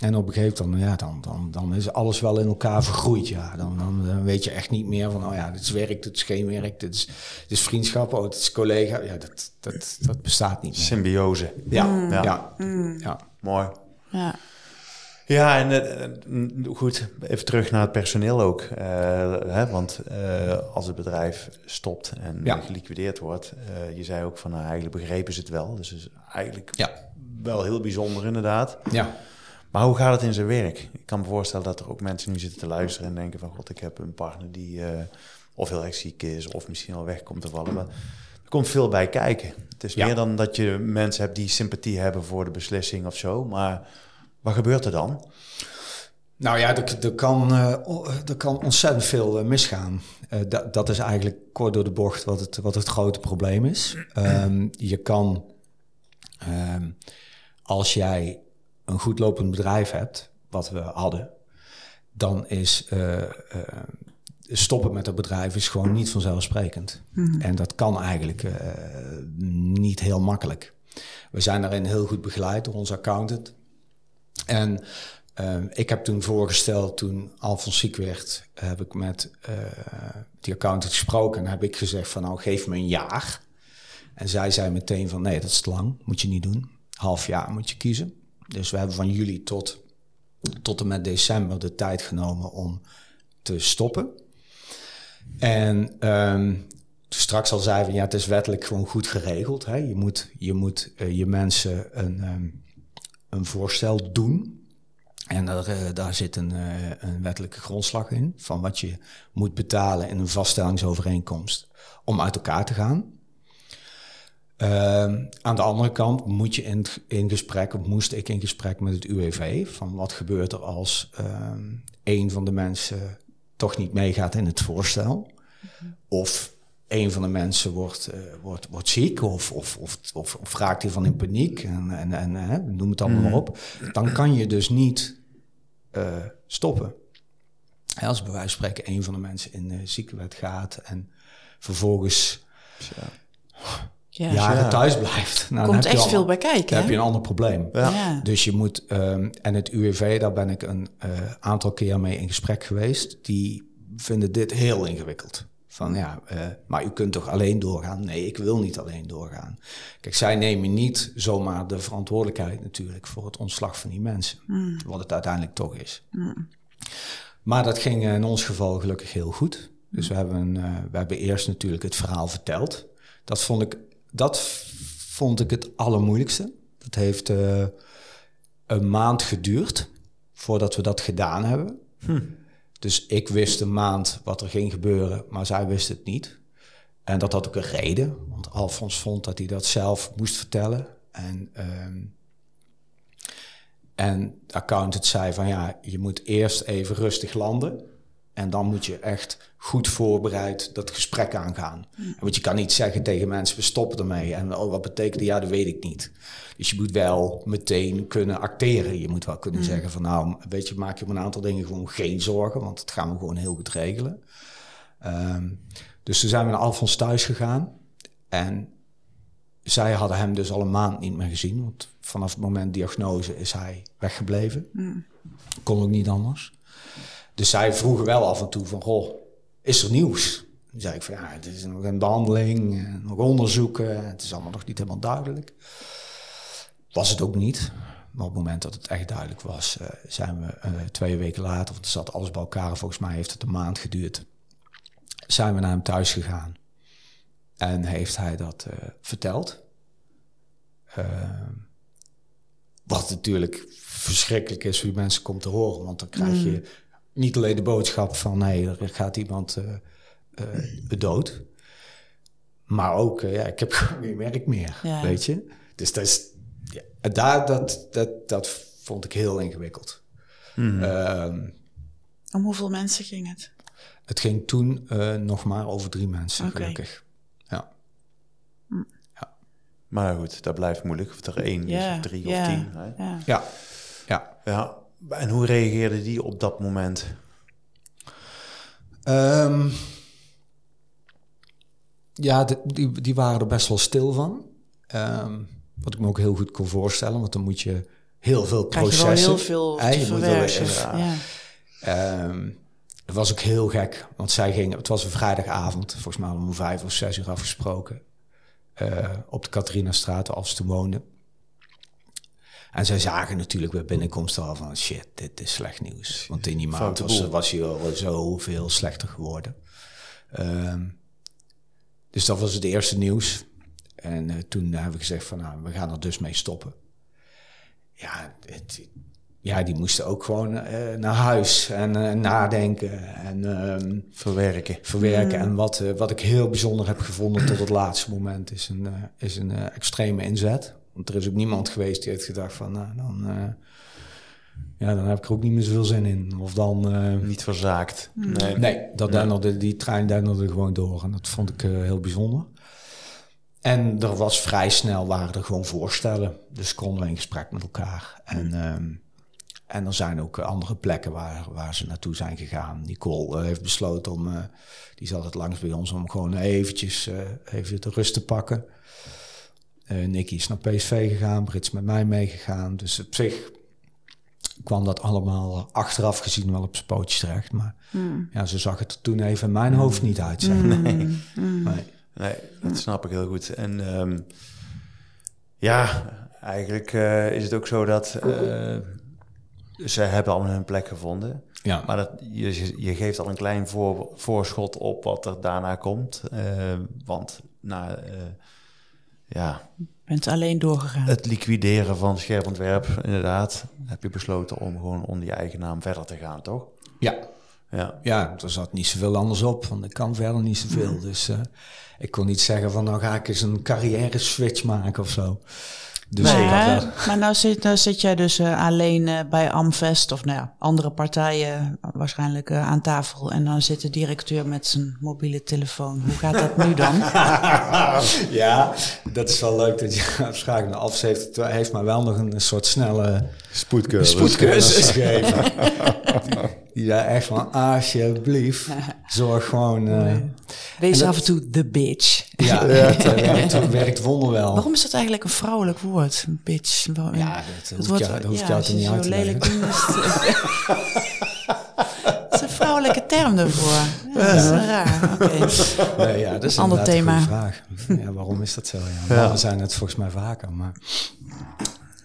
En op een gegeven moment, ja, dan, dan, dan is alles wel in elkaar vergroeid. Ja. Dan, dan, weet je echt niet meer van, oh ja, dit is werk, dit is geen werk, dit is, dit is vriendschap, oh, dit is collega. Ja, dat, dat, dat bestaat niet meer. Symbiose. Ja, mm. ja. Mm. ja. Mooi. Ja. Ja, en uh, goed, even terug naar het personeel ook. Uh, hè, want uh, als het bedrijf stopt en ja. geliquideerd wordt, je zei ook van, nou, eigenlijk begrepen ze het wel. Dus is eigenlijk ja. wel heel bijzonder inderdaad. Ja. Maar hoe gaat het in zijn werk? Ik kan me voorstellen dat er ook mensen nu zitten te luisteren en denken van... God, ik heb een partner die uh, of heel erg ziek is of misschien al weg komt te vallen. Maar er komt veel bij kijken. Het is meer dan dat je mensen hebt die sympathie hebben voor de beslissing of zo. Maar wat gebeurt er dan? Nou ja, er, er kan, er kan ontzettend veel uh, misgaan. Uh, dat, dat is eigenlijk kort door de bocht wat het, wat het grote probleem is. Um, je kan, um, als jij een goed lopend bedrijf hebt, wat we hadden, dan is uh, uh, stoppen met dat bedrijf is gewoon niet vanzelfsprekend. Mm En dat kan eigenlijk uh, niet heel makkelijk. We zijn daarin heel goed begeleid door onze accountant. En ik heb toen voorgesteld, toen Alfons ziek werd, heb ik met die accountant gesproken en heb ik gezegd van nou geef me een jaar. En zij zei meteen van nee, dat is te lang, moet je niet doen. Half jaar moet je kiezen. Dus we hebben van juli tot, tot en met december de tijd genomen om te stoppen. En um, straks al zei van ja, het is wettelijk gewoon goed geregeld. Hè? Je moet je, moet, uh, je mensen een, um, een voorstel doen. En daar, uh, daar zit een, uh, een wettelijke grondslag in van wat je moet betalen in een vaststellingsovereenkomst om uit elkaar te gaan. Uh, aan de andere kant moet je in, in gesprek, of moest ik in gesprek met het UWV, van wat gebeurt er als uh, een van de mensen toch niet meegaat in het voorstel. Of een van de mensen wordt, uh, wordt, wordt ziek of, of, of, of, of raakt hij van in paniek en, en, en hè, noem het allemaal maar op. Dan kan je dus niet uh, stoppen. Als bij wijze van spreken een van de mensen in de ziekenwet gaat en vervolgens ja. Ja. jaren ja. thuis blijft. Nou, Komt echt al, veel bij kijken. Dan heb je een ander probleem. Ja. Dus je moet, um, en het UWV, daar ben ik een uh, aantal keer mee in gesprek geweest. Die vinden dit heel ingewikkeld. Van ja, uh, maar u kunt toch alleen doorgaan? Nee, ik wil niet alleen doorgaan. Kijk, zij nemen niet zomaar de verantwoordelijkheid natuurlijk voor het ontslag van die mensen. Mm. Wat het uiteindelijk toch is. Mm. Maar dat ging in ons geval gelukkig heel goed. Dus we hebben, uh, we hebben eerst natuurlijk het verhaal verteld. Dat vond ik dat vond ik het allermoeilijkste. Dat heeft uh, een maand geduurd voordat we dat gedaan hebben. Hm. Dus ik wist een maand wat er ging gebeuren, maar zij wist het niet. En dat had ook een reden, want Alfons vond dat hij dat zelf moest vertellen. En, um, en de accountant zei van ja, je moet eerst even rustig landen. En dan moet je echt goed voorbereid dat gesprek aangaan. Mm. Want je kan niet zeggen tegen mensen, we stoppen ermee. En oh, wat betekent Ja, dat weet ik niet. Dus je moet wel meteen kunnen acteren. Je moet wel kunnen mm. zeggen van nou, weet je, maak je op een aantal dingen gewoon geen zorgen. Want dat gaan we gewoon heel goed regelen. Um, dus toen zijn we naar Alfons thuis gegaan. En zij hadden hem dus al een maand niet meer gezien. Want vanaf het moment diagnose is hij weggebleven. Mm. Kon ook niet anders. Dus zij vroegen wel af en toe van, goh, is er nieuws? Dan zei ik van, ja, het is nog een behandeling, eh, nog onderzoeken. Het is allemaal nog niet helemaal duidelijk. Was het ook niet. Maar op het moment dat het echt duidelijk was, uh, zijn we uh, twee weken later, of het zat alles bij elkaar, volgens mij heeft het een maand geduurd, zijn we naar hem thuis gegaan. En heeft hij dat verteld. Ehm, wat natuurlijk verschrikkelijk is voor die mensen komt te horen, want dan krijg je mm niet alleen de boodschap van nee, er gaat iemand uh, uh, dood. Maar ook, uh, ja, ik heb geen werk meer, ja. weet je. Dus dat is, ja, daar, dat, dat, dat vond ik heel ingewikkeld. Mm. Um, Om hoeveel mensen ging het? Het ging toen nog maar over drie mensen, okay. gelukkig. Ja. Mm. ja. Maar goed, dat blijft moeilijk. Of er één yeah. is, of drie yeah. of tien. Hè? Ja. ja. ja. En hoe reageerde die op dat moment? Um, ja, die, die waren er best wel stil van. Um, wat ik me ook heel goed kon voorstellen, want dan moet je heel veel processen. Je heel veel te verwerken. Ja. Um, het was ook heel gek, want zij gingen, het was een vrijdagavond, volgens mij om vijf of zes uur afgesproken, uh, op de Catharina-straat, als ze toen woonden. En zij zagen natuurlijk bij binnenkomst al van shit, dit is slecht nieuws. Want in die maand was, was hij al zoveel slechter geworden. Um, dus dat was het eerste nieuws. En uh, toen hebben we gezegd van nou, we gaan er dus mee stoppen. Ja, het, ja die moesten ook gewoon uh, naar huis en uh, nadenken en um, verwerken. verwerken. En wat, wat ik heel bijzonder heb gevonden tot het laatste moment is een, is een extreme inzet. Want er is ook niemand geweest die heeft gedacht van, nou, dan, uh, ja, dan heb ik er ook niet meer zoveel zin in. Of dan... Uh, niet verzaakt. Nee, nee dat nee. Denderde, die trein denderde gewoon door. En dat vond ik uh, heel bijzonder. En er was vrij snel, waren er gewoon voorstellen. Dus konden we in gesprek met elkaar. En, um, en er zijn ook andere plekken waar, waar ze naartoe zijn gegaan. Nicole uh, heeft besloten om, uh, die zat het langs bij ons, om gewoon eventjes uh, even de rust te pakken. Nicky is naar PSV gegaan, Brits met mij meegegaan. Dus op zich kwam dat allemaal achteraf gezien wel op zijn pootjes terecht. Maar mm. ja, zo zag het er toen even in mijn hoofd niet uit. Zeg. Mm. Nee. nee. nee, dat snap ik heel goed. En um, ja, eigenlijk uh, is het ook zo dat uh, ze hebben allemaal hun plek gevonden. Ja. Maar dat, je, je geeft al een klein voor, voorschot op wat er daarna komt. Uh, want na, ja, bent alleen doorgegaan. Het liquideren van scherpontwerp, inderdaad. Heb je besloten om gewoon onder je eigen naam verder te gaan, toch? Ja. Ja, ja er zat niet zoveel anders op, want ik kan verder niet zoveel. Dus uh, ik kon niet zeggen van nou ga ik eens een carrière switch maken of zo. Dus maar, maar nou zit, nou zit jij dus uh, alleen uh, bij Amvest of nou ja, andere partijen waarschijnlijk uh, aan tafel. En dan zit de directeur met zijn mobiele telefoon. Hoe gaat dat nu dan? ja, dat is wel leuk dat je. De Amvest heeft, heeft mij wel nog een soort snelle spoedcursus, spoedcursus gegeven. Ja, echt van alsjeblieft, zorg gewoon... Uh, Wees af en toe the bitch. Ja, het werkt, werkt wonderwel. Waarom is dat eigenlijk een vrouwelijk woord, bitch? Ja, dat, hoeft, jou, dat hoeft jou te niet uit te lelijk Het is een vrouwelijke term daarvoor. Ja, dat is raar. Okay. Nee, ja, dat is een ander thema. vraag. Ja, waarom is dat zo? Ja, we zijn het volgens mij vaker, maar...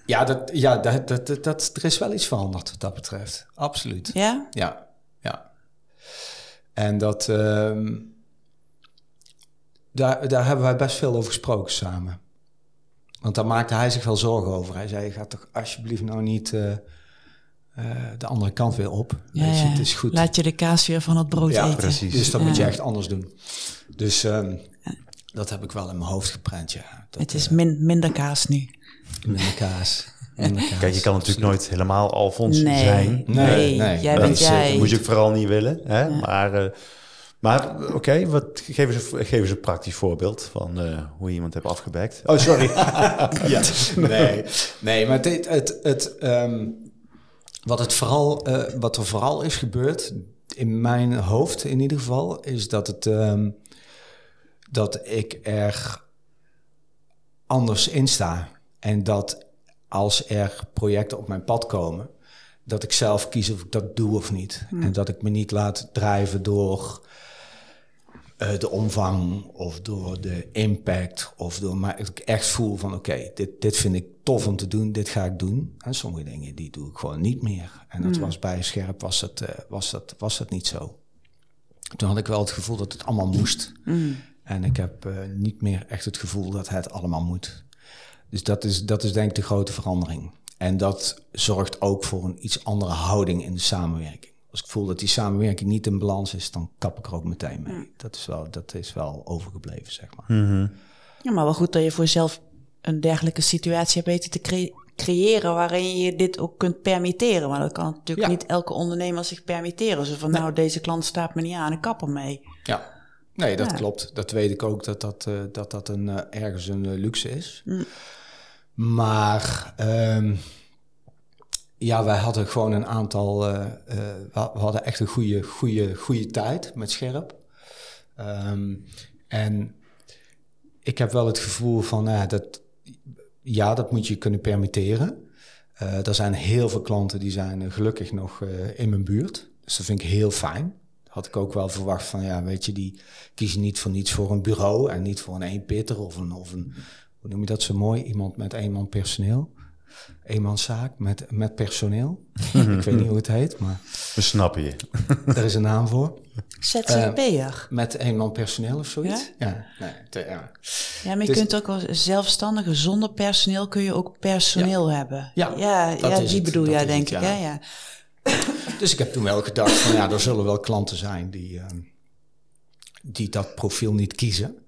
Ja, dat, ja dat, dat, dat, er is wel iets veranderd wat dat betreft. Absoluut. Ja? Ja, ja. En dat... Uh, daar, daar hebben wij best veel over gesproken samen. Want daar maakte hij zich wel zorgen over. Hij zei, ga toch alsjeblieft nou niet uh, uh, de andere kant weer op. Ja, je, het is goed. Laat je de kaas weer van het brood ja, eten. precies. Dus dat moet je echt anders doen. Dus um, dat heb ik wel in mijn hoofd geprent, ja. Dat, het is min, minder kaas nu. Minder kaas. Kijk, je kan natuurlijk nooit helemaal Alfons nee, zijn. Nee, nee, jij bent jij. Dat moet je ook vooral niet willen. Hè? Maar, uh, maar oké, okay, wat geef, eens, geef eens een praktisch voorbeeld van uh, hoe je iemand hebt afgebekt. Oh, sorry. ja, nee, nee, maar het, het, het, um, wat, het vooral, uh, wat er vooral is gebeurd, in mijn hoofd in ieder geval, is dat, het, um, dat ik er anders in sta. En dat als er projecten op mijn pad komen, dat ik zelf kies of ik dat doe of niet. En dat ik me niet laat drijven door uh, de omvang of door de impact. Of door, maar ik echt voel van oké, dit, dit vind ik tof om te doen, dit ga ik doen. En sommige dingen die doe ik gewoon niet meer. En dat was bij Scherp was het, uh, was, dat, was dat niet zo. Toen had ik wel het gevoel dat het allemaal moest. Hmm. En ik heb uh, niet meer echt het gevoel dat het allemaal moet. Dus dat is, dat is denk ik de grote verandering. En dat zorgt ook voor een iets andere houding in de samenwerking. Als ik voel dat die samenwerking niet in balans is, dan kap ik er ook meteen mee. Dat, is wel, dat is wel overgebleven, zeg maar. Mhm. Ja, maar wel goed dat je voor jezelf een dergelijke situatie hebt weten te creëren waarin je dit ook kunt permitteren. Maar dat kan natuurlijk niet elke ondernemer zich permitteren. Zo van, nou, deze klant staat me niet aan, ik kap mee. Ja, nee, dat klopt. Dat weet ik ook, dat dat, uh, dat, dat een, uh, ergens een uh, luxe is. Mm. Maar um, ja, wij hadden gewoon een aantal. Uh, uh, we hadden echt een goede, goede, goede tijd met scherp. Um, en ik heb wel het gevoel van uh, dat. Ja, dat moet je kunnen permitteren. er zijn heel veel klanten die zijn gelukkig nog in mijn buurt. Dus dat vind ik heel fijn. Had ik ook wel verwacht van, ja, weet je, die kiezen niet voor niets voor een bureau en niet voor een eenpitter of een, of een, hoe noem je dat zo mooi? Iemand met eenman personeel. Eenmanszaak met, met personeel. ik weet niet hoe het heet, maar... We snappen je. er is een naam voor. ZZP'er. Uh, met eenman personeel of zoiets. Ja, ja. Nee, te, ja. ja maar je dus, kunt ook als zelfstandige zonder personeel kun je ook personeel ja. hebben. Ja, ja, ja die het, bedoel jij denk ik. Ja. ja. dus ik heb toen wel gedacht van ja, er zullen wel klanten zijn die, uh, die dat profiel niet kiezen.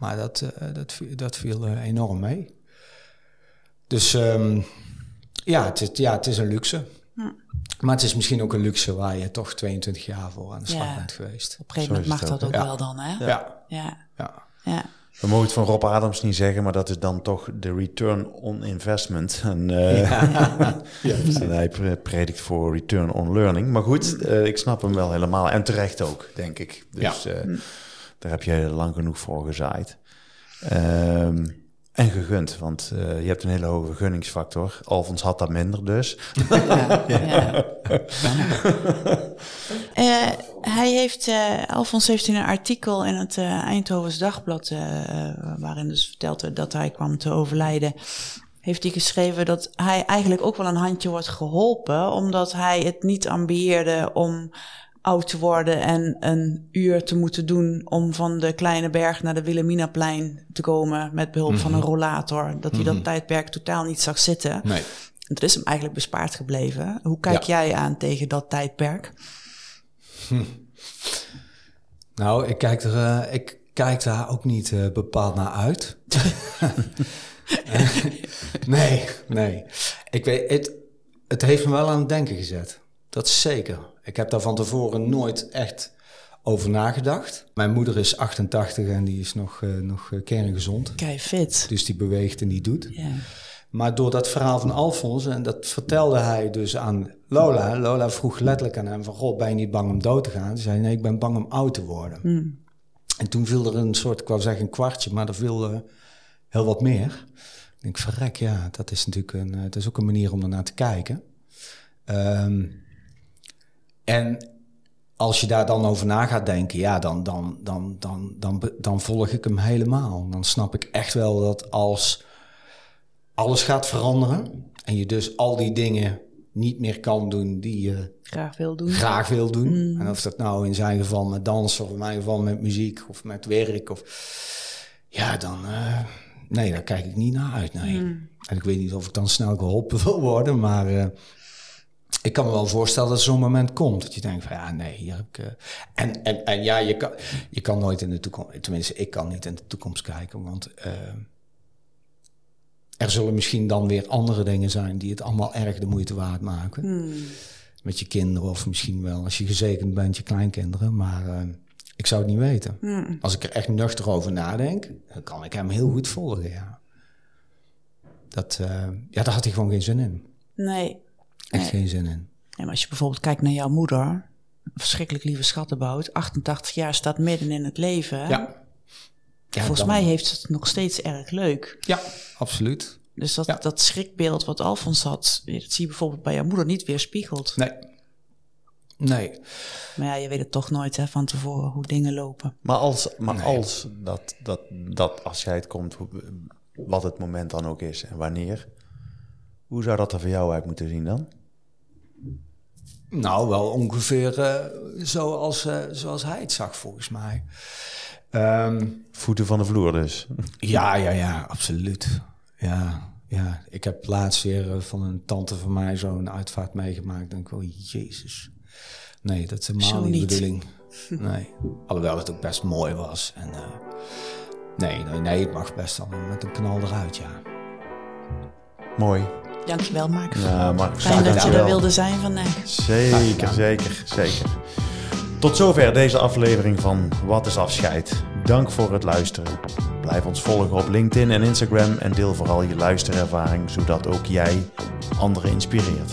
Maar dat, uh, dat, dat viel uh, enorm mee. Dus um, ja, het is, ja, het is een luxe. Maar het is misschien ook een luxe waar je toch 22 jaar voor aan de slag bent geweest. Op een gegeven moment mag dat ook ja. wel dan, hè? Ja. ja. ja. ja. We mogen het van Rob Adams niet zeggen, maar dat is dan toch de return on investment. En, uh, ja. en hij predikt voor return on learning. Maar goed, uh, ik snap hem wel helemaal. En terecht ook, denk ik. Dus ja. uh, daar heb je lang genoeg voor gezaaid. Um, En gegund, want uh, je hebt een hele hoge gunningsfactor. Alfons had dat minder dus. Ja, ja. uh, hij heeft, uh, Alfons heeft in een artikel in het Eindhovens Dagblad... waarin dus vertelde dat hij kwam te overlijden... heeft hij geschreven dat hij eigenlijk ook wel een handje wordt geholpen... omdat hij het niet ambieerde om oud te worden en een uur te moeten doen om van de kleine berg naar de Wilhelminaplein te komen met behulp van een mhm. rollator. Dat hij dat mhm. tijdperk totaal niet zag zitten. Nee. Het is hem eigenlijk bespaard gebleven. Hoe kijk jij aan tegen dat tijdperk? Hm. Nou, ik kijk, er, uh, ik kijk daar ook niet uh, bepaald naar uit. nee, nee. Ik weet, het, het heeft me wel aan het denken gezet. Dat is zeker. Ik heb daar van tevoren nooit echt over nagedacht. Mijn moeder is 88 en die is nog, uh, nog eh, kerngezond. Kei fit. Dus die beweegt en die doet. Ja. Maar door dat verhaal van Alfons, en dat vertelde hij dus aan Lola. Lola vroeg letterlijk aan hem van, god, ben je niet bang om dood te gaan? Hij zei, nee, ik ben bang om oud te worden. Hmm. En toen viel er een soort, ik wou zeggen een kwartje, maar er viel uh, heel wat meer. Ik denk, verrek, ja, dat is natuurlijk een, dat is ook een manier om ernaar te kijken. Um, en als je daar dan over na gaat denken, ja, dan, dan, dan, dan, dan, dan volg ik hem helemaal. Dan snap ik echt wel dat als alles gaat veranderen en je dus al die dingen niet meer kan doen die je graag wil doen. Graag wil doen. Mm. En of dat nou in zijn geval met dansen of in mijn geval met muziek of met werk of ja, dan uh, nee, daar kijk ik niet naar uit. Nee. Mm. En ik weet niet of ik dan snel geholpen wil worden, maar uh, ik kan me wel voorstellen dat zo'n moment komt. Dat je denkt van ja, nee, hier heb ik. Uh... En, en, en ja, je kan, je kan nooit in de toekomst. Tenminste, ik kan niet in de toekomst kijken. Want uh, er zullen misschien dan weer andere dingen zijn die het allemaal erg de moeite waard maken. Hmm. Met je kinderen of misschien wel als je gezekend bent, je kleinkinderen. Maar uh, ik zou het niet weten. Hmm. Als ik er echt nuchter over nadenk, dan kan ik hem heel goed volgen. Ja. Dat, ja, daar had hij gewoon geen zin in. Nee, Echt geen zin in. Nee, maar als je bijvoorbeeld kijkt naar jouw moeder, verschrikkelijk lieve schattenbout, 88 jaar staat midden in het leven. Ja. ja Volgens mij heeft ze het nog steeds erg leuk. Ja, absoluut. Dus dat, dat schrikbeeld wat Alfons had, dat zie je bijvoorbeeld bij jouw moeder niet weerspiegeld. Nee. Nee. Maar ja, je weet het toch nooit hè, van tevoren hoe dingen lopen. Maar als, maar als dat, dat, dat als jij het komt, wat het moment dan ook is en wanneer, hoe zou dat er voor jou uit moeten zien dan? Nou, wel ongeveer uh, zoals, uh, zoals hij het zag, volgens mij. Um, Voeten van de vloer dus. Ja, ja, ja, absoluut. Ja, ja. Ik heb laatst weer uh, van een tante van mij zo'n uitvaart meegemaakt. denk ik, oh jezus. Nee, dat is helemaal niet de bedoeling. Nee. Alhoewel het ook best mooi was. En, nee, nee, nee, het mag best dan met een knal eruit, ja. Mooi. Dankjewel, Mark. Ja, Mark. Fijn dat je er wilde zijn vandaag. Zeker, zeker, zeker. Tot zover deze aflevering van Wat is Afscheid. Dank voor het luisteren. Blijf ons volgen op LinkedIn en Instagram en deel vooral je luisterervaring, zodat ook jij anderen inspireert.